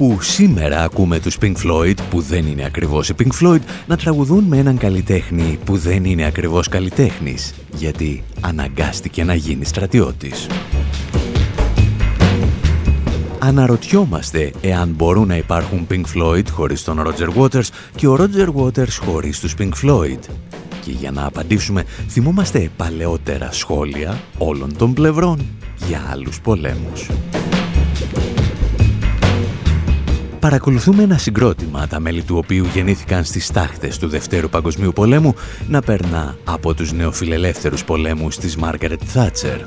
Όπου σήμερα ακούμε τους Pink Floyd που δεν είναι ακριβώς οι Pink Floyd να τραγουδούν με έναν καλλιτέχνη που δεν είναι ακριβώς καλλιτέχνης γιατί αναγκάστηκε να γίνει στρατιώτης. Αναρωτιόμαστε εάν μπορούν να υπάρχουν Pink Floyd χωρίς τον Roger Waters και ο Roger Waters χωρίς τους Pink Floyd. Και για να απαντήσουμε θυμόμαστε παλαιότερα σχόλια όλων των πλευρών για άλλους πολέμους. Παρακολουθούμε ένα συγκρότημα, τα μέλη του οποίου γεννήθηκαν στις τάχτες του Δευτέρου Παγκοσμίου Πολέμου, να περνά από τους νεοφιλελεύθερους πολέμους της Μάργαρετ Θάτσερ.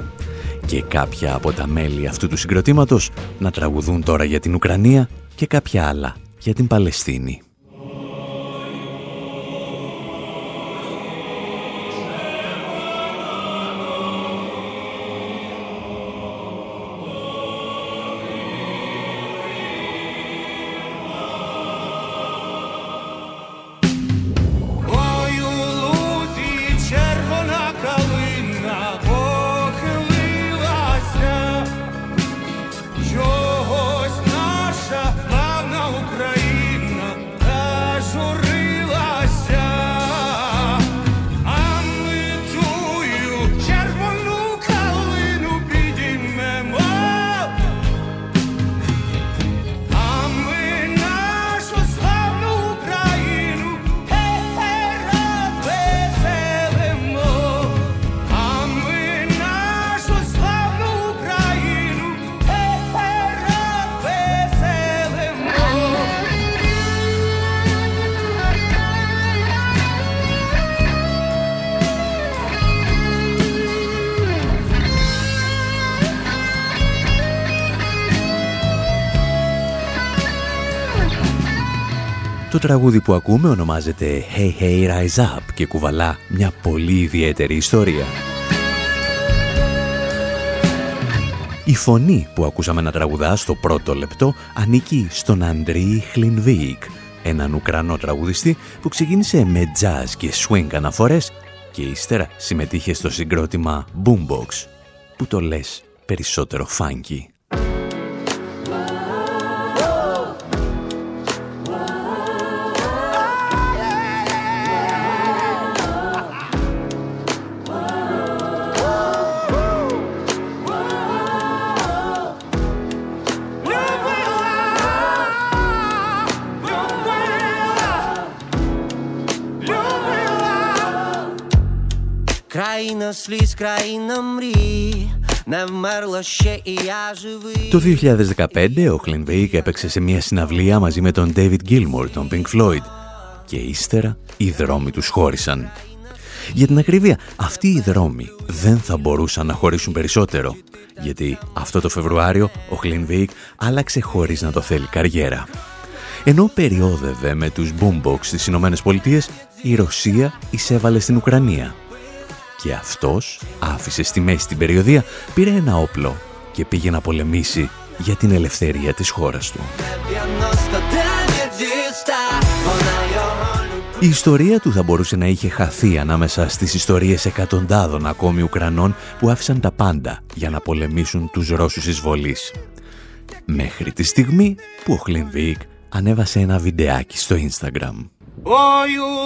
Και κάποια από τα μέλη αυτού του συγκροτήματος να τραγουδούν τώρα για την Ουκρανία και κάποια άλλα για την Παλαιστίνη. Τραγούδι που ακούμε ονομάζεται Hey Hey Rise Up και κουβαλά μια πολύ ιδιαίτερη ιστορία. Η φωνή που ακούσαμε να τραγουδά στο πρώτο λεπτό ανήκει στον Αντρί Χλινβίκ, έναν Ουκρανό τραγουδιστή που ξεκίνησε με jazz και swing αναφορές και ύστερα συμμετείχε στο συγκρότημα Boombox, που το λες περισσότερο funky. Το 2015 ο Κλινβέικ έπαιξε σε μια συναυλία μαζί με τον David Gilmour, τον Pink Floyd και ύστερα οι δρόμοι τους χώρισαν. Για την ακρίβεια, αυτοί οι δρόμοι δεν θα μπορούσαν να χωρίσουν περισσότερο, γιατί αυτό το Φεβρουάριο ο Κλινβέικ άλλαξε χωρίς να το θέλει καριέρα. Ενώ περιόδευε με τους boombox στις Ηνωμένες Πολιτείες, η Ρωσία εισέβαλε στην Ουκρανία και αυτός άφησε στη μέση την περιοδία, πήρε ένα όπλο και πήγε να πολεμήσει για την ελευθερία της χώρας του. Η ιστορία του θα μπορούσε να είχε χαθεί ανάμεσα στις ιστορίες εκατοντάδων ακόμη Ουκρανών που άφησαν τα πάντα για να πολεμήσουν τους Ρώσους εισβολείς. Μέχρι τη στιγμή που ο Χλινβίκ ανέβασε ένα βιντεάκι στο Instagram. Ой у.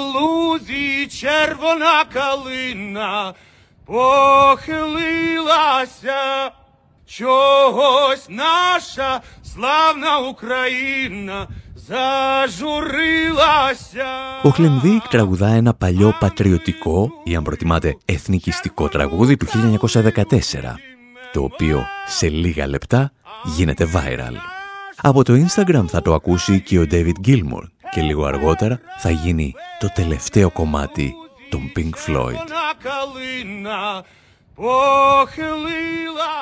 Ο Χλενδίκ τραγουδά ένα παλιό πατριωτικό ή αν προτιμάτε εθνικιστικό τραγούδι του 1914 το οποίο σε λίγα λεπτά γίνεται viral. Από το Instagram θα το ακούσει και ο David Gilmour και λίγο αργότερα θα γίνει το τελευταίο κομμάτι των Pink Floyd.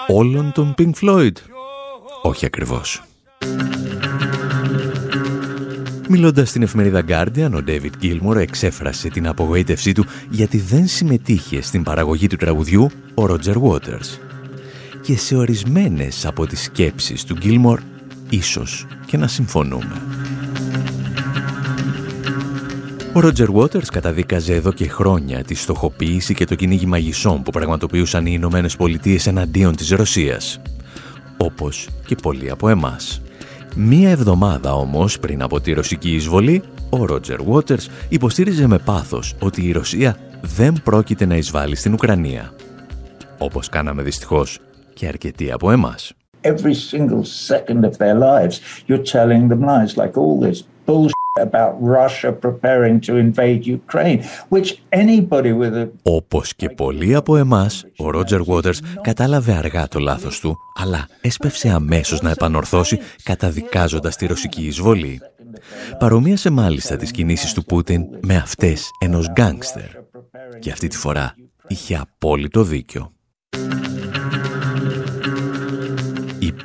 Όλων των Pink Floyd? Όχι ακριβώς. Μιλώντας στην εφημερίδα Guardian, ο David Gilmour εξέφρασε την απογοήτευσή του γιατί δεν συμμετείχε στην παραγωγή του τραγουδιού ο Roger Waters. Και σε ορισμένες από τις σκέψεις του Gilmour, ίσως και να συμφωνούμε. Ο Ρότζερ Waters καταδίκαζε εδώ και χρόνια τη στοχοποίηση και το κυνήγι μαγισσών που πραγματοποιούσαν οι Ηνωμένες Πολιτείες εναντίον της Ρωσίας. Όπως και πολλοί από εμάς. Μία εβδομάδα όμως πριν από τη ρωσική εισβολή, ο Ρότζερ Waters υποστήριζε με πάθος ότι η Ρωσία δεν πρόκειται να εισβάλλει στην Ουκρανία. Όπως κάναμε δυστυχώς και αρκετοί από εμάς. Every single second of their lives, you're telling them lies like all this bullshit about Russia preparing to invade Ukraine, which anybody with a... Όπως και πολλοί από εμάς, ο Ρότζερ Waters κατάλαβε αργά το λάθος του, αλλά έσπευσε αμέσως να επανορθώσει καταδικάζοντας τη ρωσική εισβολή. Παρομοίασε μάλιστα τις κινήσεις του Πούτιν με αυτές ενός γκάνγκστερ. Και αυτή τη φορά είχε απόλυτο δίκιο.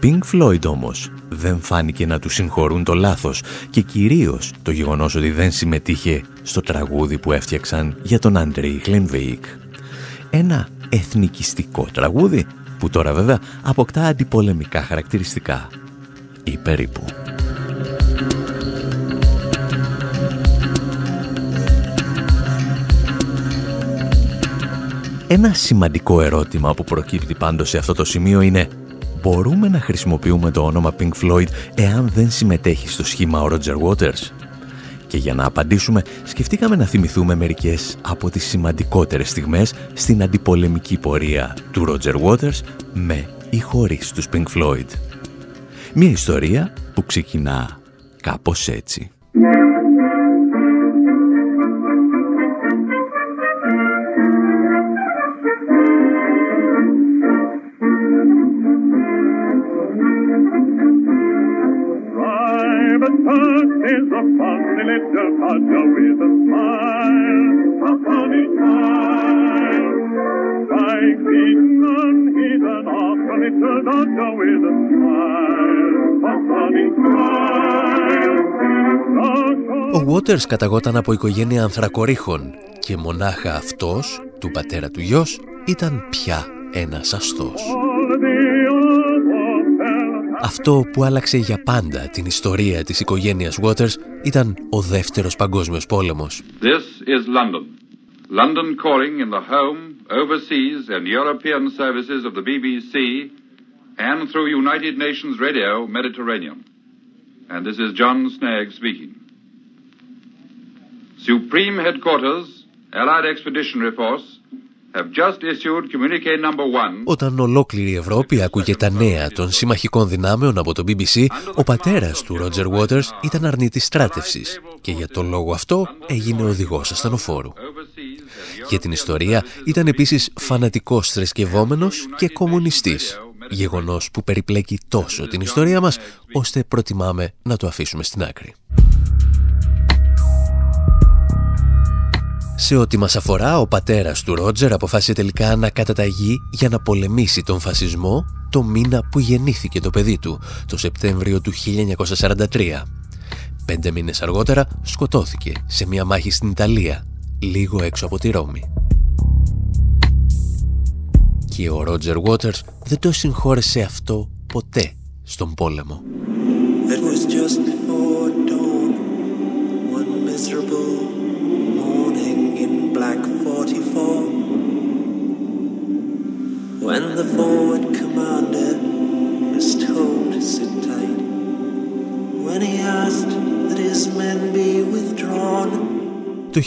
Οι Pink Floyd όμως δεν φάνηκε να τους συγχωρούν το λάθος και κυρίως το γεγονός ότι δεν συμμετείχε στο τραγούδι που έφτιαξαν για τον Αντρέι Γλενβέικ. Ένα εθνικιστικό τραγούδι που τώρα βέβαια αποκτά αντιπολεμικά χαρακτηριστικά. Ή περίπου. Ένα σημαντικό ερώτημα που προκύπτει πάντως σε αυτό το σημείο είναι μπορούμε να χρησιμοποιούμε το όνομα Pink Floyd εάν δεν συμμετέχει στο σχήμα ο Roger Waters. Και για να απαντήσουμε, σκεφτήκαμε να θυμηθούμε μερικές από τις σημαντικότερες στιγμές στην αντιπολεμική πορεία του Roger Waters με ή χωρίς τους Pink Floyd. Μια ιστορία που ξεκινά κάπως έτσι. A funny little codger with a smile, a funny smile. Five feet none, he's an awful little dodger with a smile, a funny smile. Ο Waters καταγόταν από οικογένεια ανθρακορίχων και μονάχα αυτός, του πατέρα του γιος, ήταν πια ένας αστός. Αυτό που άλλαξε για πάντα την ιστορία της οικογένειας Waters ήταν ο δεύτερος παγκόσμιος πόλεμος. This is London. London calling in the home, overseas and European services of the BBC and through United Nations Radio Mediterranean. And this is John Snagg speaking. Supreme Headquarters, Allied Expeditionary Force, όταν ολόκληρη η Ευρώπη άκουγε τα νέα των συμμαχικών δυνάμεων από το BBC, ο πατέρας του Ρότζερ Waters ήταν αρνητής στράτευσης και για τον λόγο αυτό έγινε οδηγός ασθενοφόρου. Για την ιστορία ήταν επίσης φανατικός θρησκευόμενος και κομμουνιστής, γεγονός που περιπλέκει τόσο την ιστορία μας, ώστε προτιμάμε να το αφήσουμε στην άκρη. Σε ό,τι μας αφορά, ο πατέρας του Ρότζερ αποφάσισε τελικά να καταταγεί για να πολεμήσει τον φασισμό το μήνα που γεννήθηκε το παιδί του, το Σεπτέμβριο του 1943. Πέντε μήνες αργότερα σκοτώθηκε σε μια μάχη στην Ιταλία, λίγο έξω από τη Ρώμη. Και ο Ρότζερ Waters δεν το συγχώρεσε αυτό ποτέ στον πόλεμο. black το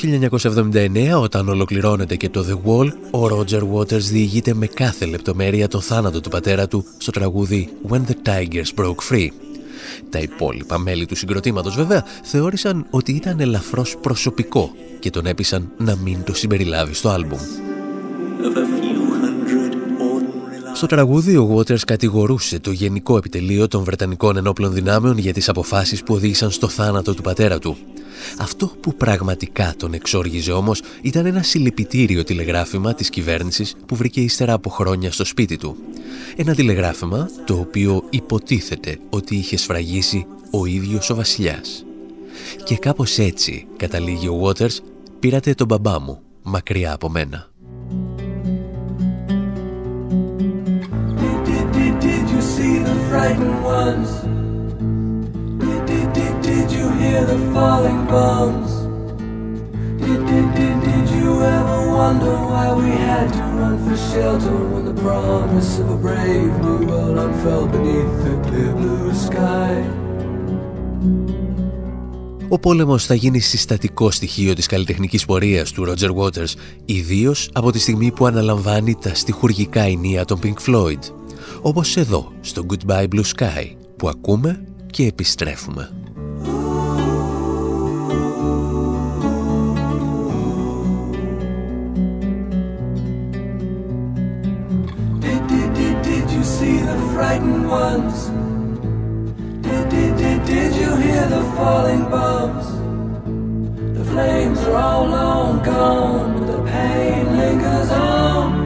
1979, όταν ολοκληρώνεται και το The Wall, ο Roger Waters διηγείται με κάθε λεπτομέρεια το θάνατο του πατέρα του στο τραγούδι When the Tigers Broke Free. Τα υπόλοιπα μέλη του συγκροτήματος βέβαια θεώρησαν ότι ήταν ελαφρώς προσωπικό και τον έπεισαν να μην το συμπεριλάβει στο άλμπουμ. Στο τραγούδι ο Waters κατηγορούσε το Γενικό Επιτελείο των Βρετανικών Ενόπλων Δυνάμεων για τις αποφάσεις που οδήγησαν στο θάνατο του πατέρα του. Αυτό που πραγματικά τον εξόργιζε όμως ήταν ένα συλληπιτήριο τηλεγράφημα της κυβέρνησης που βρήκε ύστερα από χρόνια στο σπίτι του. Ένα τηλεγράφημα το οποίο υποτίθεται ότι είχε σφραγίσει ο ίδιος ο βασιλιάς. Και κάπως έτσι, καταλήγει ο Waters, πήρατε τον μπαμπά μου, μακριά από μένα. Did, you hear the falling bombs? Did, did, did, did you ever wonder why we had to run for shelter when the promise of a brave new world unfurled beneath the clear blue sky? Ο πόλεμος θα γίνει συστατικό στοιχείο της καλλιτεχνικής πορείας του Roger Waters, ιδίως από τη στιγμή που αναλαμβάνει τα στιχουργικά ενία των Pink Floyd, όπως εδώ, στο Goodbye Blue Sky, που ακούμε και επιστρέφουμε. frightened ones. Did, did, did, did you hear the falling bombs? The flames are all long gone, but the pain lingers on.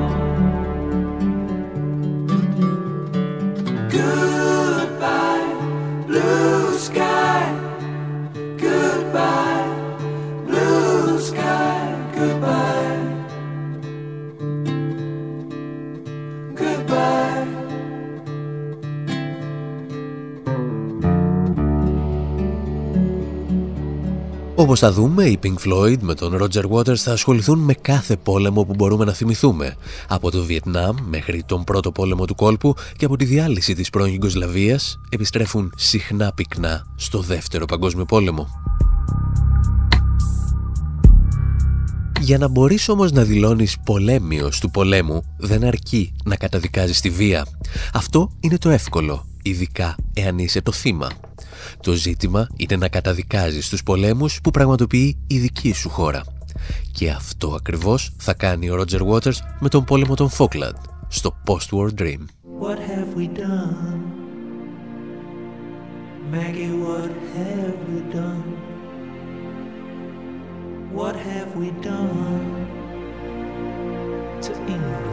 Όπως θα δούμε, οι Pink Floyd με τον Roger Waters θα ασχοληθούν με κάθε πόλεμο που μπορούμε να θυμηθούμε. Από το Βιετνάμ μέχρι τον πρώτο πόλεμο του κόλπου και από τη διάλυση της πρώην Ιγκοσλαβίας επιστρέφουν συχνά πυκνά στο δεύτερο παγκόσμιο πόλεμο. Για να μπορείς όμως να δηλώνεις πολέμιος του πολέμου δεν αρκεί να καταδικάζεις τη βία. Αυτό είναι το εύκολο, ειδικά εάν είσαι το θύμα. Το ζήτημα είναι να καταδικάζεις τους πολέμους που πραγματοποιεί η δική σου χώρα. Και αυτό ακριβώς θα κάνει ο Roger Waters με τον πόλεμο των Falkland στο Post-War Dream. What have we done? Maggie, what have we done? What have we done to England?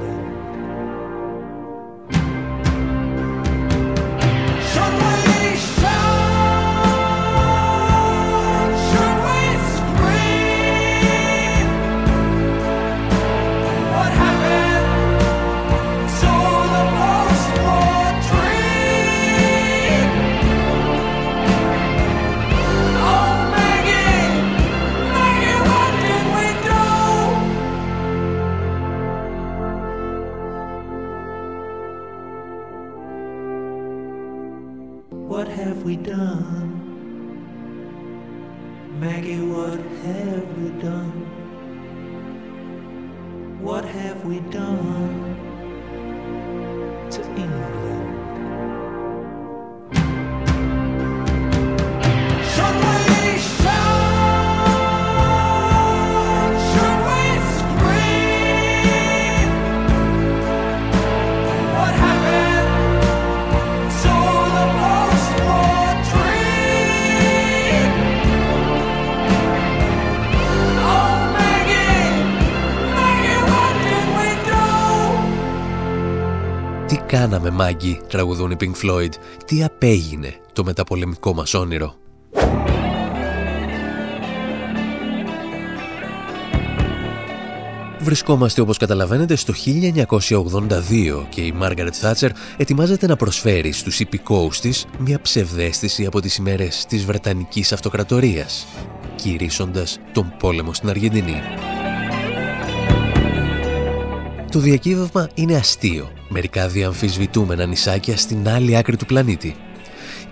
Κάναμε μάγκη, τραγουδούν οι Pink Floyd. Τι απέγινε το μεταπολεμικό μας όνειρο; Βρισκόμαστε όπως καταλαβαίνετε στο 1982 και η Μάργαρετ Θάτσερ ετοιμάζεται να προσφέρει στους υπηκόους της μια ψευδέστηση από τις ημέρες της Βρετανικής Αυτοκρατορίας, κηρύσσοντας τον πόλεμο στην Αργεντινή. Το διακύβευμα είναι αστείο. Μερικά διαμφισβητούμενα νησάκια στην άλλη άκρη του πλανήτη.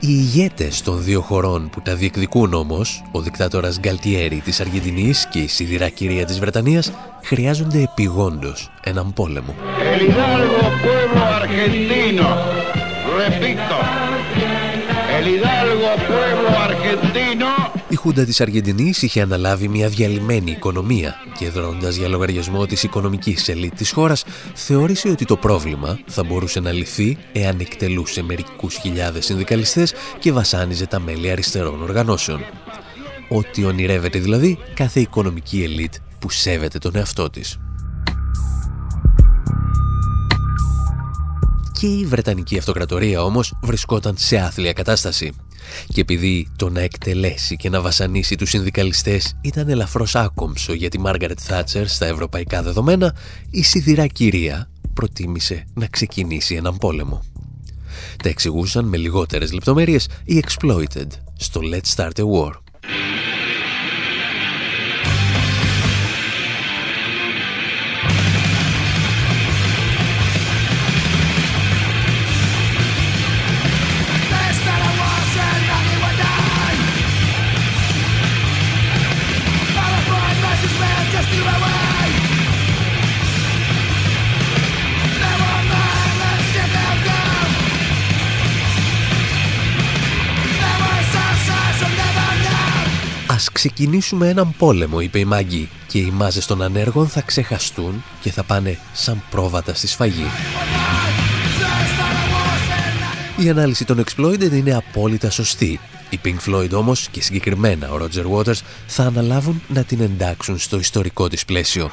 Οι ηγέτες των δύο χωρών που τα διεκδικούν όμως, ο δικτάτορας Γκαλτιέρη της Αργεντινής και η σιδηρά κυρία της Βρετανίας, χρειάζονται επιγόντως έναν πόλεμο. Η Χούντα της Αργεντινής είχε αναλάβει μια διαλυμένη οικονομία και δρώντας για λογαριασμό της οικονομικής ελίτ της χώρας θεώρησε ότι το πρόβλημα θα μπορούσε να λυθεί εάν εκτελούσε μερικούς χιλιάδες συνδικαλιστές και βασάνιζε τα μέλη αριστερών οργανώσεων. Ό,τι ονειρεύεται δηλαδή κάθε οικονομική ελίτ που σέβεται τον εαυτό της. Και η Βρετανική Αυτοκρατορία όμως βρισκόταν σε άθλια κατάσταση. Και επειδή το να εκτελέσει και να βασανίσει τους συνδικαλιστές ήταν ελαφρώς άκομψο για τη Μάργαρετ Θάτσερ στα ευρωπαϊκά δεδομένα, η σιδηρά κυρία προτίμησε να ξεκινήσει έναν πόλεμο. Τα εξηγούσαν με λιγότερες λεπτομέρειες οι Exploited στο Let's Start a War. Ξεκινήσουμε έναν πόλεμο», είπε η Μάγκη, «και οι μάζες των ανέργων θα ξεχαστούν και θα πάνε σαν πρόβατα στη σφαγή». Η ανάλυση των Exploited είναι απόλυτα σωστή. Οι Pink Floyd όμως και συγκεκριμένα ο Roger Waters θα αναλάβουν να την εντάξουν στο ιστορικό της πλαίσιο.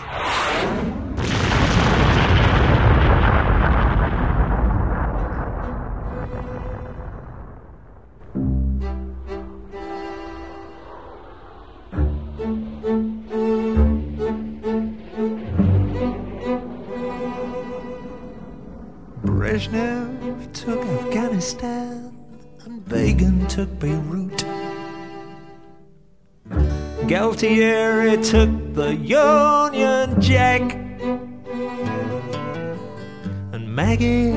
Brezhnev took Afghanistan and Begin took Beirut. Galtieri took the Union Jack. And Maggie,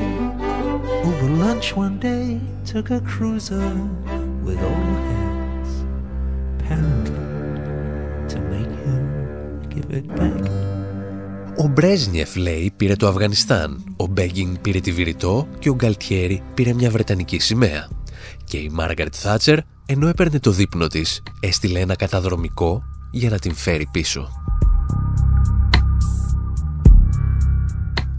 over lunch one day, took a cruiser with all hands, apparently to make him give it back. Ο Μπρέζνιεφ, λέει, πήρε το Αφγανιστάν, ο Μπέγκιν πήρε τη Βηρυτό και ο Γκαλτιέρι πήρε μια βρετανική σημαία. Και η Μάργαρετ Θάτσερ, ενώ έπαιρνε το δείπνο της, έστειλε ένα καταδρομικό για να την φέρει πίσω.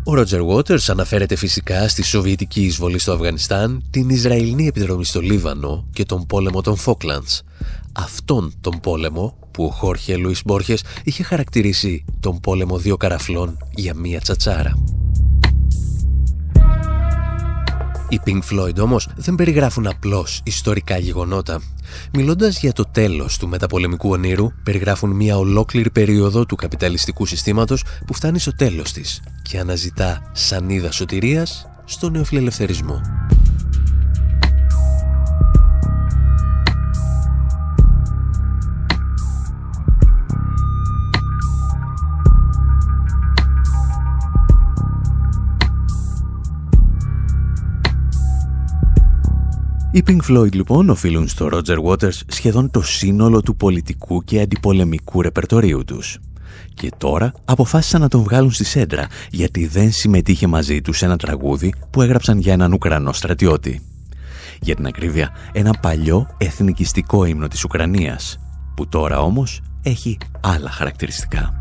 Ο Roger Waters αναφέρεται φυσικά στη Σοβιετική εισβολή στο Αφγανιστάν, την Ισραηλινή επιδρομή στο Λίβανο και τον πόλεμο των Φόκλαντς. Αυτόν τον πόλεμο που ο Χόρχε Λουίς Μπόρχες είχε χαρακτηρίσει τον πόλεμο δύο καραφλών για μία τσατσάρα. Οι Pink Floyd όμως δεν περιγράφουν απλώς ιστορικά γεγονότα. Μιλώντας για το τέλος του μεταπολεμικού ονείρου, περιγράφουν μια ολόκληρη περίοδο του καπιταλιστικού συστήματος που φτάνει στο τέλος της και αναζητά σανίδα σωτηρίας στο νεοφιλελευθερισμό. Οι Pink Floyd λοιπόν οφείλουν στο Roger Waters σχεδόν το σύνολο του πολιτικού και αντιπολεμικού ρεπερτορίου τους. Και τώρα αποφάσισαν να τον βγάλουν στη σέντρα γιατί δεν συμμετείχε μαζί τους σε ένα τραγούδι που έγραψαν για έναν Ουκρανό στρατιώτη. Για την ακρίβεια, ένα παλιό εθνικιστικό ύμνο της Ουκρανίας, που τώρα όμως έχει άλλα χαρακτηριστικά.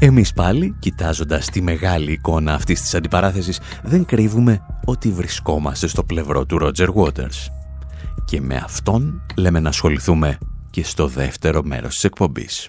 Εμείς πάλι, κοιτάζοντας τη μεγάλη εικόνα αυτής της αντιπαράθεσης, δεν κρύβουμε ότι βρισκόμαστε στο πλευρό του Roger Waters. Και με αυτόν λέμε να ασχοληθούμε και στο δεύτερο μέρος της εκπομπής.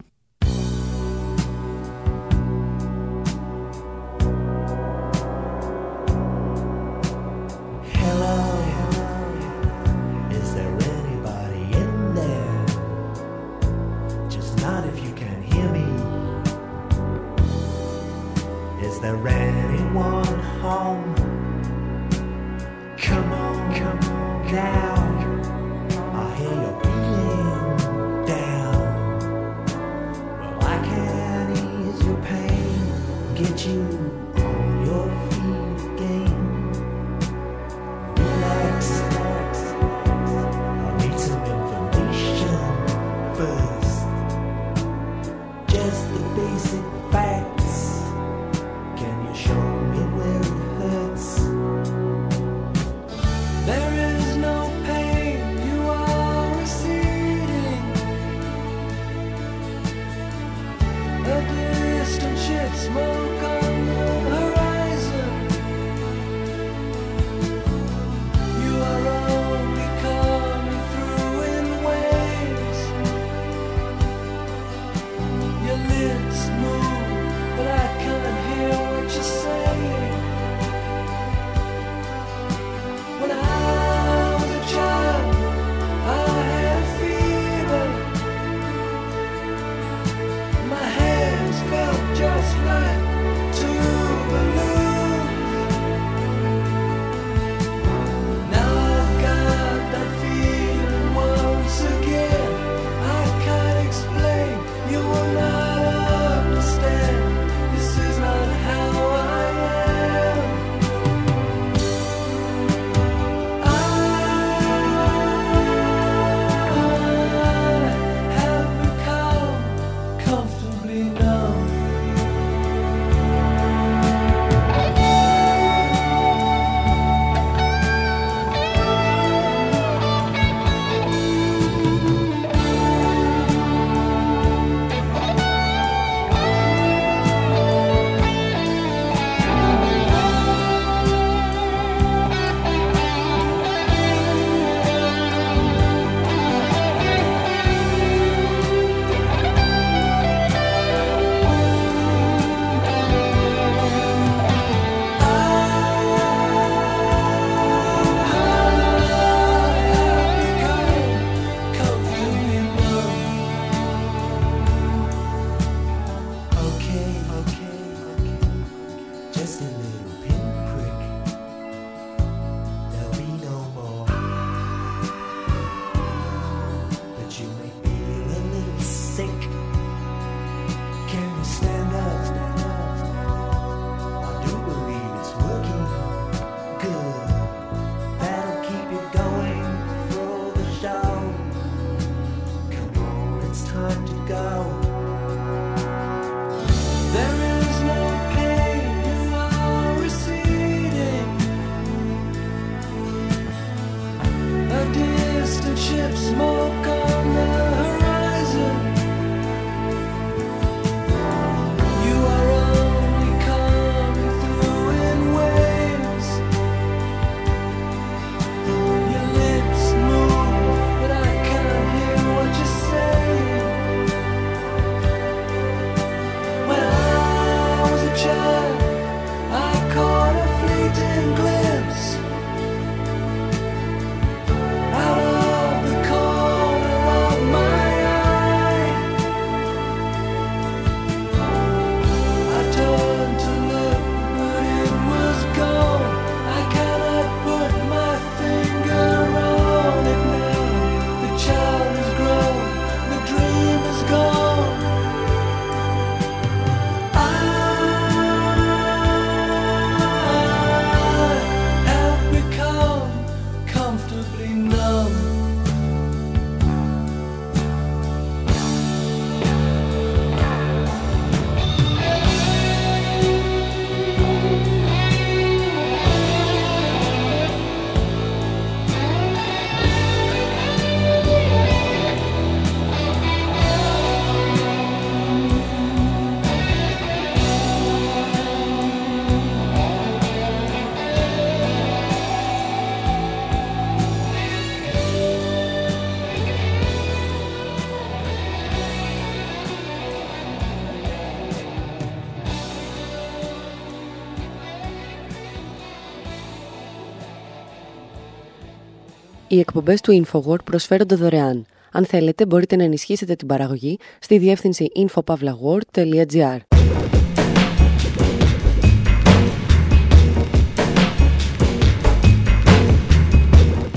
Οι εκπομπές του InfoWord προσφέρονται δωρεάν. Αν θέλετε, μπορείτε να ενισχύσετε την παραγωγή στη διεύθυνση infopavlagor.gr.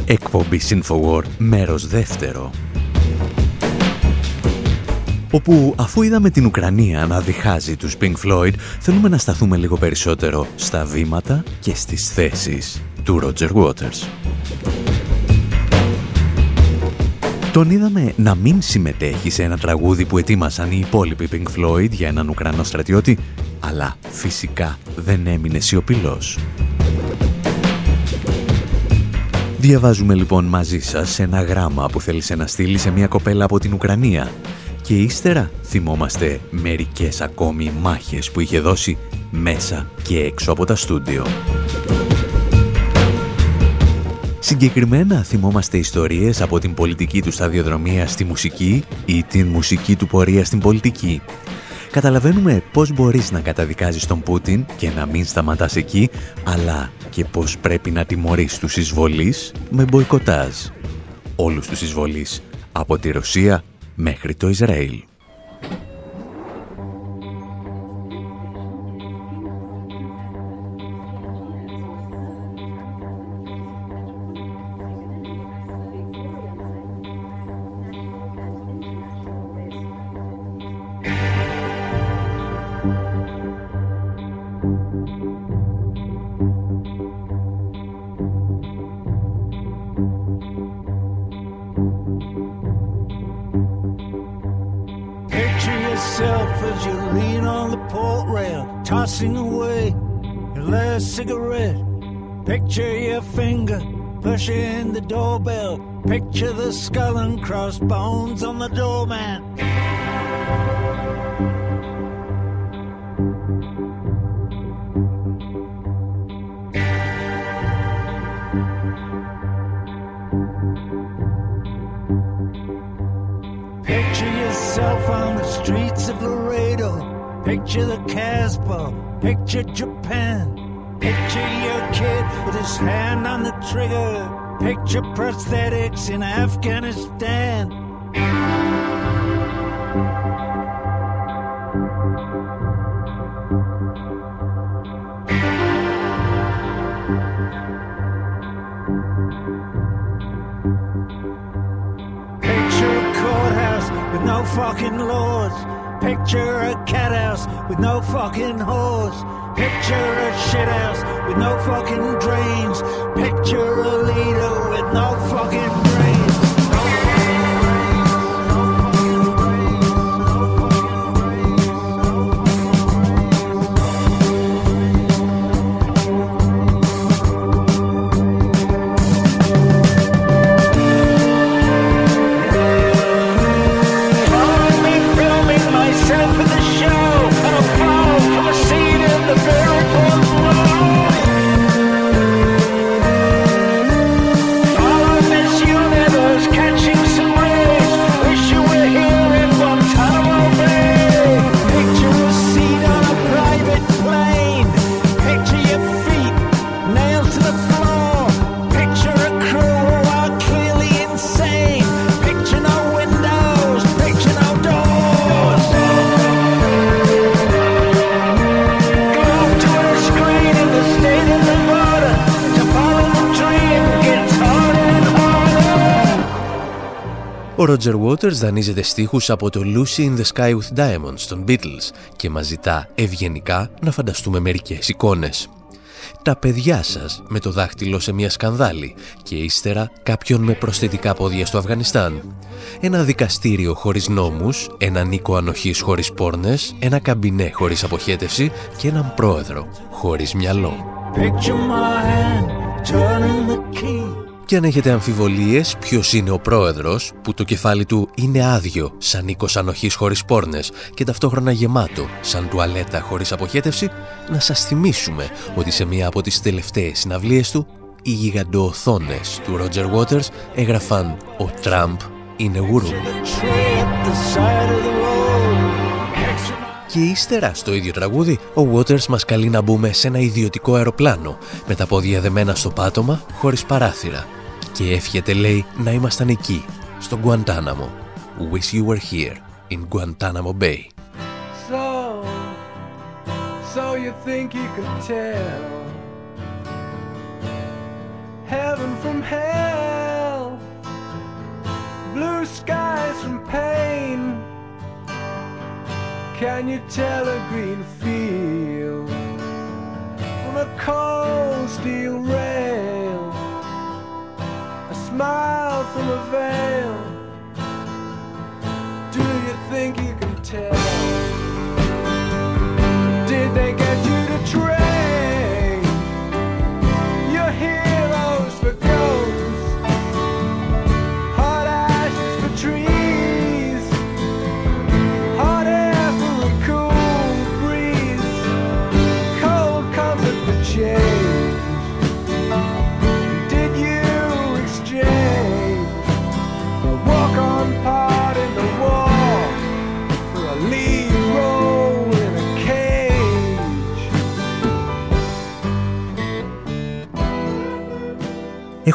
Εκπομπή InfoWord, μέρος δεύτερο. Όπου αφού είδαμε την Ουκρανία να διχάζει τους Pink Floyd, θέλουμε να σταθούμε λίγο περισσότερο στα βήματα και στις θέσεις του Roger Waters. Τον είδαμε να μην συμμετέχει σε ένα τραγούδι που ετοίμασαν οι υπόλοιποι Pink Floyd για έναν Ουκρανό στρατιώτη, αλλά φυσικά δεν έμεινε σιωπηλός. Διαβάζουμε λοιπόν μαζί σας ένα γράμμα που θέλησε να στείλει σε μια κοπέλα από την Ουκρανία και ύστερα θυμόμαστε μερικές ακόμη μάχες που είχε δώσει μέσα και έξω από τα στούντιο. Συγκεκριμένα θυμόμαστε ιστορίες από την πολιτική του σταδιοδρομία στη μουσική ή την μουσική του πορεία στην πολιτική. Καταλαβαίνουμε πώς μπορείς να καταδικάζεις τον Πούτιν και να μην σταματάς εκεί, αλλά και πώς πρέπει να τιμωρείς τους εισβολείς με μποϊκοτάζ. Όλους τους εισβολείς, από τη Ρωσία μέχρι το Ισραήλ. Skull and crossbones on the doormat. Picture yourself on the streets of Laredo. Picture the Casbah. Picture Japan. Picture your kid with his hand on the trigger. Picture prosthetics in Afghanistan. Picture a courthouse with no fucking laws. Picture a cat house with no fucking whores. Picture a shit house with no fucking drains. Picture a leader with no fucking Ο Roger Waters δανείζεται στίχους από το Lucy in the Sky with Diamonds των Beatles και μας ζητά ευγενικά να φανταστούμε μερικές εικόνες. Τα παιδιά σας με το δάχτυλο σε μια σκανδάλη και ύστερα κάποιον με προσθετικά πόδια στο Αφγανιστάν. Ένα δικαστήριο χωρίς νόμους, ένα νίκο ανοχής χωρίς πόρνες, ένα καμπινέ χωρίς αποχέτευση και έναν πρόεδρο χωρίς μυαλό. Και αν έχετε αμφιβολίες ποιος είναι ο πρόεδρος που το κεφάλι του είναι άδειο σαν οίκος ανοχής χωρίς πόρνες και ταυτόχρονα γεμάτο σαν τουαλέτα χωρίς αποχέτευση, να σας θυμίσουμε ότι σε μία από τις τελευταίες συναυλίες του οι γιγαντοοθόνες του Roger Waters έγραφαν «Ο Τραμπ είναι γουρού». Και ύστερα στο ίδιο τραγούδι, ο Waters μας καλεί να μπούμε σε ένα ιδιωτικό αεροπλάνο με τα πόδια δεμένα στο πάτωμα, χωρίς παράθυρα και εύχεται λέει να ήμασταν εκεί, στο Guantanamo. Wish you were here in Guantanamo Bay. So, so you think you could tell heaven from hell, blue skies from pain. Can you tell a green field from a cold steel rail? Smile from a veil. Do you think you can tell?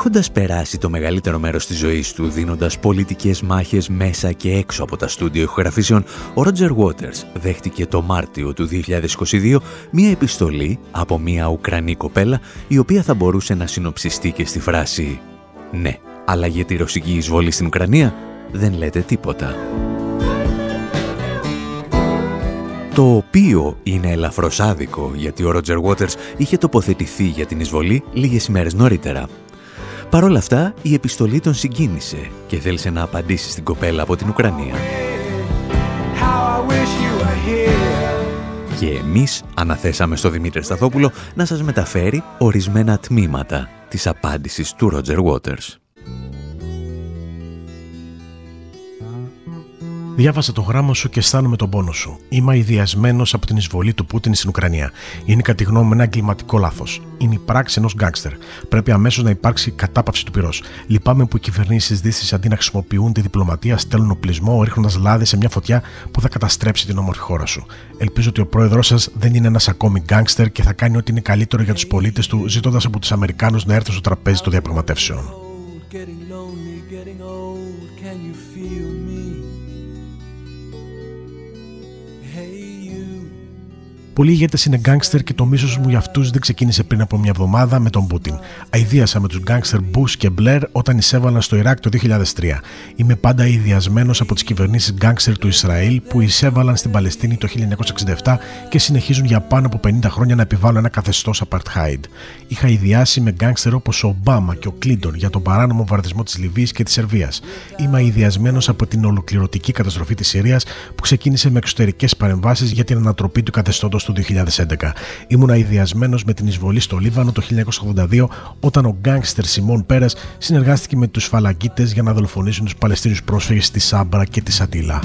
Έχοντας περάσει το μεγαλύτερο μέρος της ζωής του δίνοντας πολιτικές μάχες μέσα και έξω από τα στούντιο ηχογραφήσεων, ο Ρότζερ Waters δέχτηκε το Μάρτιο του 2022 μία επιστολή από μία Ουκρανή κοπέλα η οποία θα μπορούσε να συνοψιστεί και στη φράση «Ναι, αλλά για τη ρωσική εισβολή στην Ουκρανία δεν λέτε τίποτα». Το οποίο είναι ελαφρώς άδικο γιατί ο Ρότζερ Waters είχε τοποθετηθεί για την εισβολή λίγες ημέρες νωρίτερα. Παρ' όλα αυτά, η επιστολή τον συγκίνησε και θέλησε να απαντήσει στην κοπέλα από την Ουκρανία. How I wish you were here. Και εμείς αναθέσαμε στο Δημήτρη Σταθόπουλο να σας μεταφέρει ορισμένα τμήματα της απάντησης του Ρότζερ Waters. Διάβασα το γράμμα σου και αισθάνομαι τον πόνο σου. Είμαι αειδιασμένος από την εισβολή του Πούτιν στην Ουκρανία. Είναι κατά τη γνώμη μου ένα εγκληματικό λάθος. Είναι η πράξη ενός γκάγκστερ. Πρέπει αμέσως να υπάρξει κατάπαυση του πυρός. Λυπάμαι που οι κυβερνήσεις τη Δύσης αντί να χρησιμοποιούν τη διπλωματία στέλνουν οπλισμό ρίχνοντας λάδι σε μια φωτιά που θα καταστρέψει την όμορφη χώρα σου. Ελπίζω ότι ο πρόεδρός σας δεν είναι ένας ακόμη γκάγκστερ και θα κάνει ό,τι είναι καλύτερο για τους πολίτες του, ζητώντας από τους Αμερικάνους να έρθουν στο τραπέζι των διαπραγματεύσεων. Old, getting lonely, getting old. Can you feel me? Πολλοί ηγέτες είναι γκάγκστερ και το μίσος μου για αυτούς δεν ξεκίνησε πριν από μια εβδομάδα με τον Πούτιν. Αιδίασα με τους γκάγκστερ Μπούς και Μπλερ όταν εισέβαλαν στο Ιράκ το 2003. Είμαι πάντα αειδιασμένο από τις κυβερνήσεις γκάγκστερ του Ισραήλ που εισέβαλαν στην Παλαιστίνη το 1967 και συνεχίζουν για πάνω από 50 χρόνια να επιβάλλουν ένα καθεστώς apartheid. Είχα ιδιάσει με γκάγκστερ όπως ο Ομπάμα και ο Κλίντον για τον παράνομο βαρδισμό της Λιβύης και της Σερβίας. Είμαι αειδιασμένο από την ολοκληρωτική καταστροφή της Συρίας που ξεκίνησε με εξωτερικές παρεμβάσεις για την ανατροπή του καθεστώτος του 2011. Ήμουν αειδιασμένο με την εισβολή στο Λίβανο το 1982 όταν ο γκάγκστερ Σιμών Πέρα συνεργάστηκε με τους φαλαγκίτε για να δολοφονήσουν τους Παλαιστίνιους πρόσφυγες στη Σάμπρα και τη Σατήλα.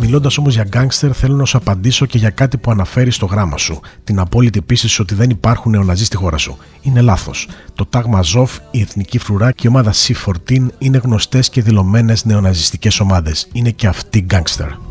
Μιλώντας όμως για γκάγκστερ, θέλω να σου απαντήσω και για κάτι που αναφέρεις στο γράμμα σου. Την απόλυτη πίστη σου ότι δεν υπάρχουν νεοναζί στη χώρα σου. Είναι λάθος. Το τάγμα Ζοφ, η Εθνική Φρουρά και η ομάδα C14 είναι γνωστές και δηλωμένες νεοναζιστικές ομάδες. Είναι και αυτοί γκάγκστερ.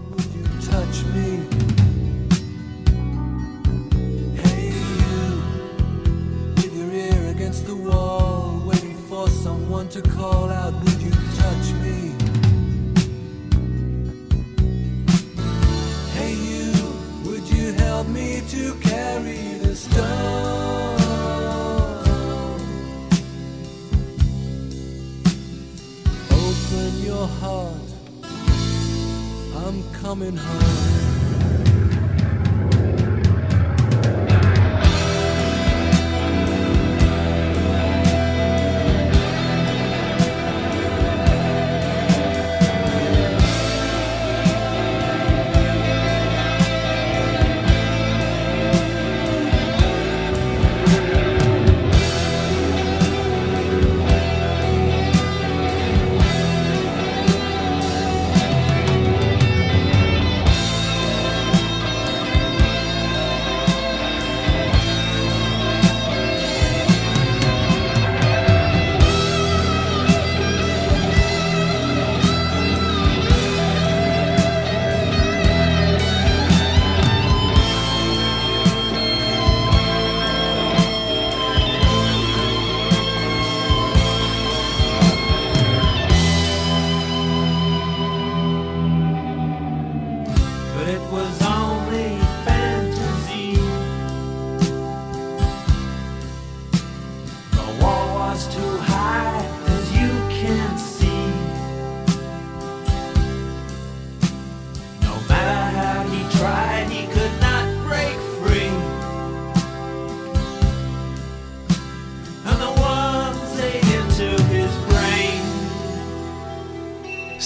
Coming home.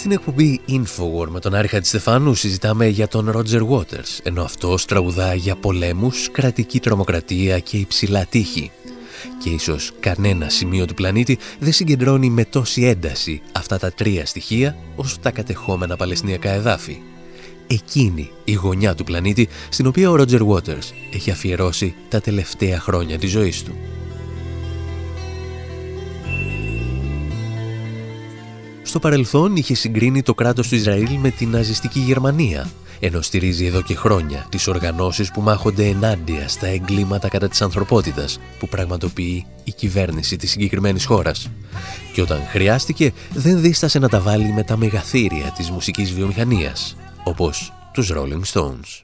Στην εκπομπή Infowar με τον Άρη Χατζηστεφάνου συζητάμε για τον Roger Waters, ενώ αυτός τραγουδά για πολέμους, κρατική τρομοκρατία και υψηλά τείχη. Και ίσως κανένα σημείο του πλανήτη δεν συγκεντρώνει με τόση ένταση αυτά τα τρία στοιχεία όσο τα κατεχόμενα παλαιστινιακά εδάφη. Εκείνη η γωνιά του πλανήτη στην οποία ο Roger Waters έχει αφιερώσει τα τελευταία χρόνια της ζωής του. Στο παρελθόν είχε συγκρίνει το κράτος του Ισραήλ με την ναζιστική Γερμανία, ενώ στηρίζει εδώ και χρόνια τις οργανώσεις που μάχονται ενάντια στα εγκλήματα κατά της ανθρωπότητας που πραγματοποιεί η κυβέρνηση της συγκεκριμένης χώρας. Και όταν χρειάστηκε δεν δίστασε να τα βάλει με τα μεγαθύρια της μουσικής βιομηχανίας, όπως τους Rolling Stones.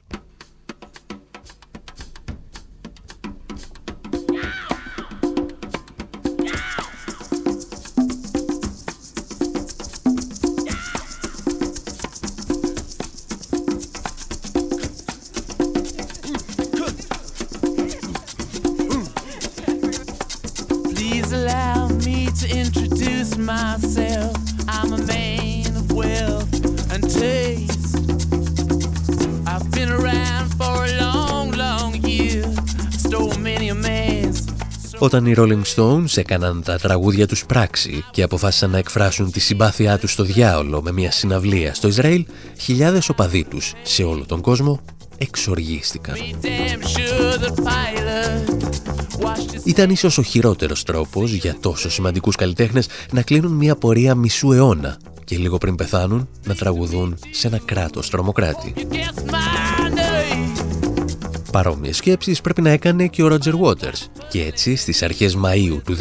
Όταν οι Rolling Stones έκαναν τα τραγούδια τους πράξη και αποφάσισαν να εκφράσουν τη συμπάθειά τους στο διάολο με μια συναυλία στο Ισραήλ, χιλιάδες οπαδοί τους σε όλο τον κόσμο εξοργίστηκαν. Ήταν ίσως ο χειρότερος τρόπος για τόσο σημαντικούς καλλιτέχνες να κλείνουν μια πορεία μισού αιώνα και λίγο πριν πεθάνουν να τραγουδούν σε ένα κράτος τρομοκράτη. Παρόμοιες σκέψεις πρέπει να έκανε και ο Ρότζερ Waters και έτσι στις αρχές Μαΐου του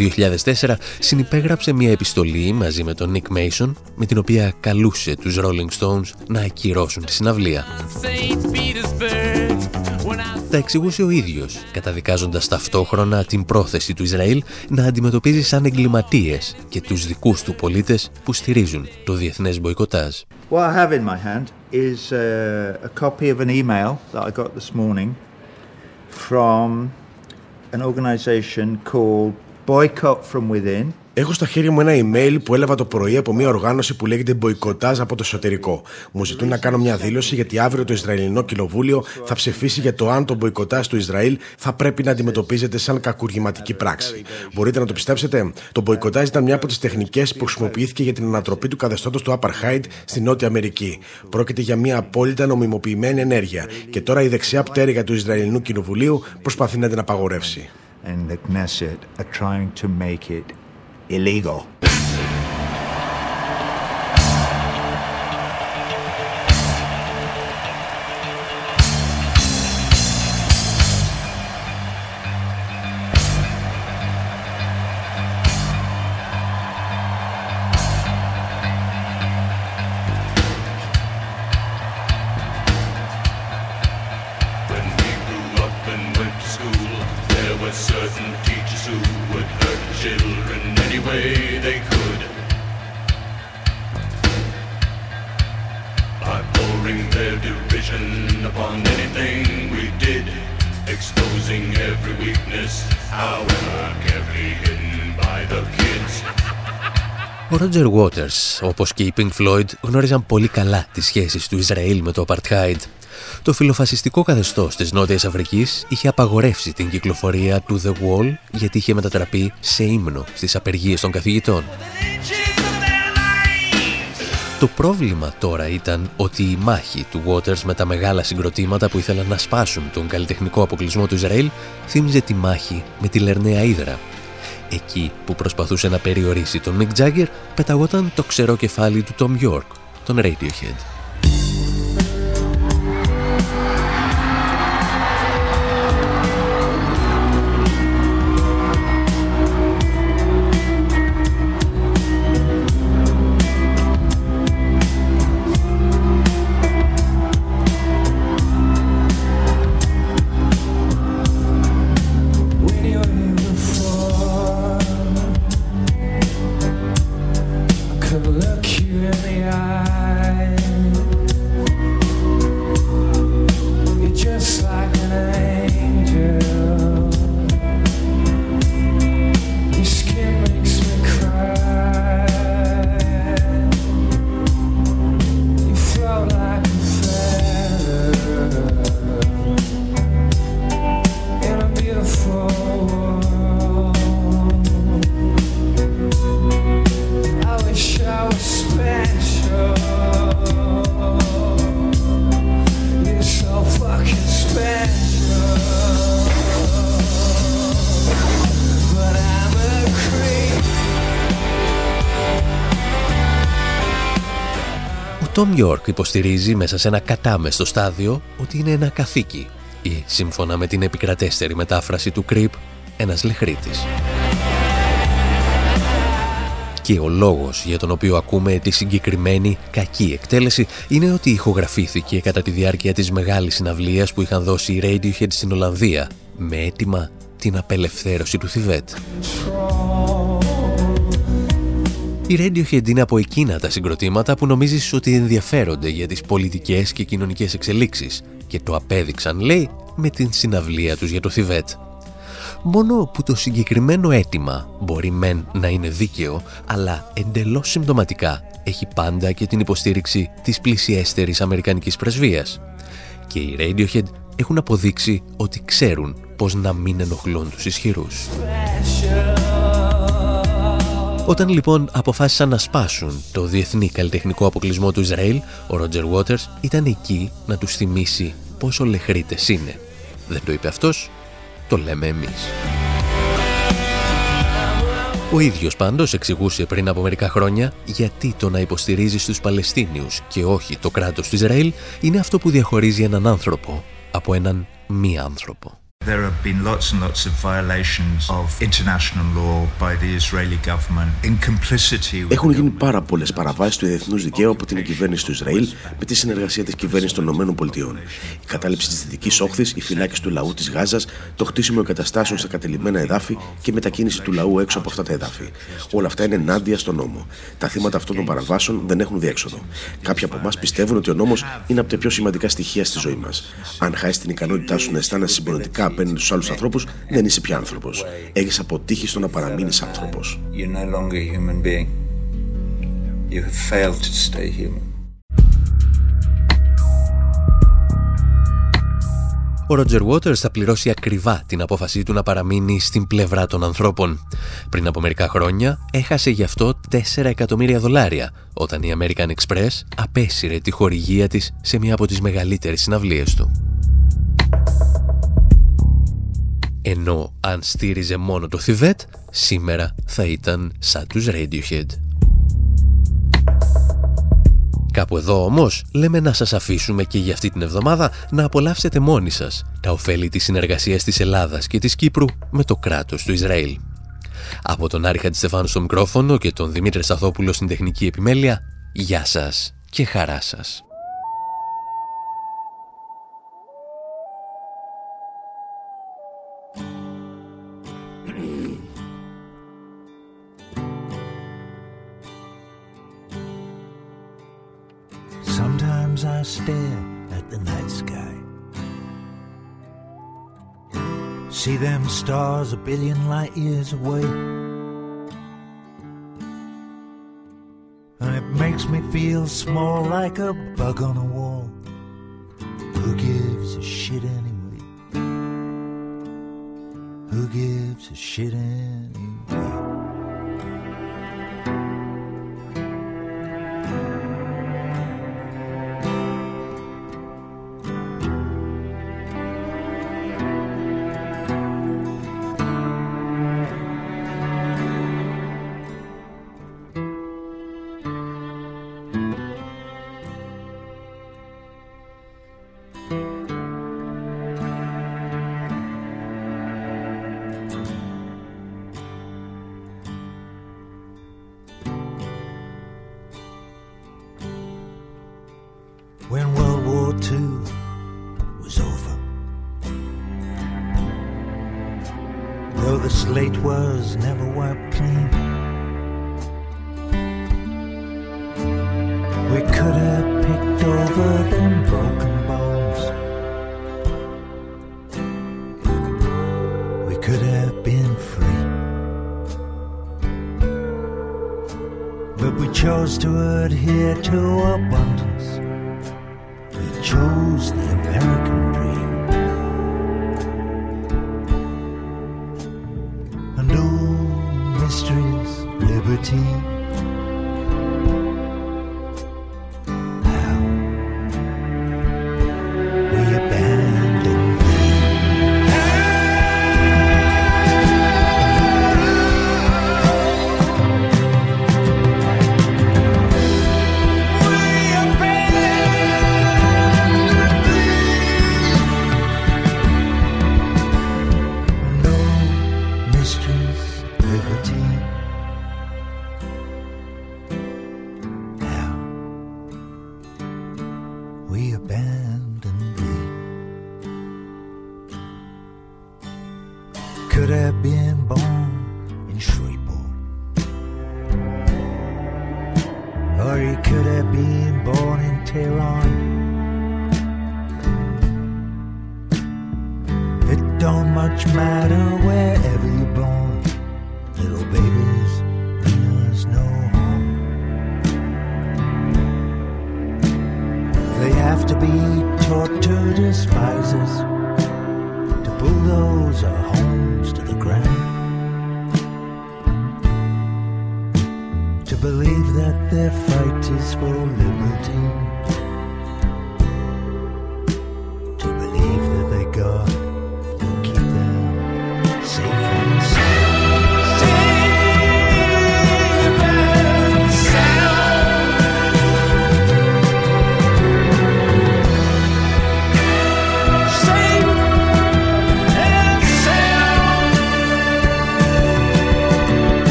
2004 συνυπέγραψε μια επιστολή μαζί με τον Nick Mason με την οποία καλούσε τους Rolling Stones να ακυρώσουν τη συναυλία. Τα εξηγούσε ο ίδιος, καταδικάζοντας ταυτόχρονα την πρόθεση του Ισραήλ να αντιμετωπίζει σαν εγκληματίες και τους δικούς του πολίτες που στηρίζουν το διεθνές μποϊκοτάζ. What I have in my hand is uh, a copy of an email that I got this morning from an organization called Boycott from Within. Έχω στα χέρια μου ένα email που έλαβα το πρωί από μια οργάνωση που λέγεται Μποϊκοτάζ από το εσωτερικό. Μου ζητούν να κάνω μια δήλωση γιατί αύριο το Ισραηλινό Κοινοβούλιο θα ψηφίσει για το αν το μποϊκοτάζ του Ισραήλ θα πρέπει να αντιμετωπίζεται σαν κακουργηματική πράξη. Μπορείτε να το πιστέψετε. Το μποϊκοτάζ ήταν μια από τις τεχνικές που χρησιμοποιήθηκε για την ανατροπή του καθεστώτος του Apartheid στη Νότια Αμερική. Πρόκειται για μια απόλυτα νομιμοποιημένη ενέργεια και τώρα η δεξιά πτέρυγα του Ισραηλινού Κοινοβουλίου προσπαθεί να την απαγορεύσει. And the Knesset are trying to make it illegal. Roger Waters, όπως και η Pink Floyd, γνώριζαν πολύ καλά τις σχέσεις του Ισραήλ με το Apartheid. Το φιλοφασιστικό καθεστώς της Νότιας Αφρικής είχε απαγορεύσει την κυκλοφορία του The Wall γιατί είχε μετατραπεί σε ύμνο στις απεργίες των καθηγητών. Το πρόβλημα τώρα ήταν ότι η μάχη του Waters με τα μεγάλα συγκροτήματα που ήθελαν να σπάσουν τον καλλιτεχνικό αποκλεισμό του Ισραήλ θύμιζε τη μάχη με τη Λερναία Ήδρα Εκεί που προσπαθούσε να περιορίσει τον Mick Jagger, πεταγόταν το ξερό κεφάλι του Tom York, τον Radiohead. Τόμ York υποστηρίζει μέσα σε ένα κατάμεστο στάδιο ότι είναι ένα καθήκη ή, σύμφωνα με την επικρατέστερη μετάφραση του Creep, ένας λεχρίτης. Και ο λόγος για τον οποίο ακούμε τη συγκεκριμένη κακή εκτέλεση είναι ότι ηχογραφήθηκε κατά τη διάρκεια της μεγάλης συναυλίας που είχαν δώσει οι Radiohead στην Ολλανδία με έτοιμα την απελευθέρωση του Θιβέτ. Η Radiohead είναι από εκείνα τα συγκροτήματα που νομίζεις ότι ενδιαφέρονται για τις πολιτικές και κοινωνικές εξελίξεις και το απέδειξαν, λέει, με την συναυλία τους για το Θιβέτ. Μόνο που το συγκεκριμένο αίτημα μπορεί μεν να είναι δίκαιο, αλλά εντελώς συμπτωματικά έχει πάντα και την υποστήριξη της πλησιέστερης Αμερικανικής πρεσβείας. Και οι Radiohead έχουν αποδείξει ότι ξέρουν πώς να μην ενοχλούν τους ισχυρούς. Όταν λοιπόν αποφάσισαν να σπάσουν το διεθνή καλλιτεχνικό αποκλεισμό του Ισραήλ, ο Ρότζερ Waters ήταν εκεί να τους θυμίσει πόσο λεχρίτες είναι. Δεν το είπε αυτός, το λέμε εμείς. Ο ίδιος πάντως εξηγούσε πριν από μερικά χρόνια γιατί το να υποστηρίζει στους Παλαιστίνιους και όχι το κράτος του Ισραήλ είναι αυτό που διαχωρίζει έναν άνθρωπο από έναν μη άνθρωπο. There have been lots and lots of violations of international law by the Israeli government in complicity with Έχουν γίνει πάρα πολλές παραβάσεις του διεθνούς δικαίου από την κυβέρνηση του Ισραήλ με τη συνεργασία της κυβέρνησης των ΗΠΑ. Η κατάληψη της Δυτικής Όχθης, η φυλάκιση του λαού της Γάζας, το χτίσιμο εγκαταστάσεων στα κατελημένα εδάφη και η μετακίνηση του λαού έξω από αυτά τα εδάφη. Όλα αυτά είναι ενάντια στον νόμο. Τα θύματα αυτών των παραβάσεων δεν έχουν διέξοδο. Κάποιοι από εμάς πιστεύουν ότι ο νόμος είναι από τα πιο σημαντικά στοιχεία στη ζωή μας. Αν χάσει την ικανότητά σου να αισθάνεσαι συμπονετικά απέναντι στους άλλους ανθρώπους, δεν είσαι πια άνθρωπος. Έχεις αποτύχει στο να παραμείνεις άνθρωπος. Ο Ρότζερ Waters θα πληρώσει ακριβά την απόφασή του να παραμείνει στην πλευρά των ανθρώπων. Πριν από μερικά χρόνια έχασε γι' αυτό 4 εκατομμύρια δολάρια όταν η American Express απέσυρε τη χορηγία της σε μια από τις μεγαλύτερες συναυλίες του ενώ αν στήριζε μόνο το Θιβέτ, σήμερα θα ήταν σαν τους Radiohead. Κάπου εδώ όμως λέμε να σας αφήσουμε και για αυτή την εβδομάδα να απολαύσετε μόνοι σας τα ωφέλη της συνεργασίας της Ελλάδας και της Κύπρου με το κράτος του Ισραήλ. Από τον Άρη Χατζηστεφάνου στο μικρόφωνο και τον Δημήτρη Σαθόπουλο στην τεχνική επιμέλεια, γεια σας και χαρά σας. Stare at the night sky. See them stars a billion light years away. And it makes me feel small like a bug on a wall. Who gives a shit anyway? Who gives a shit anyway?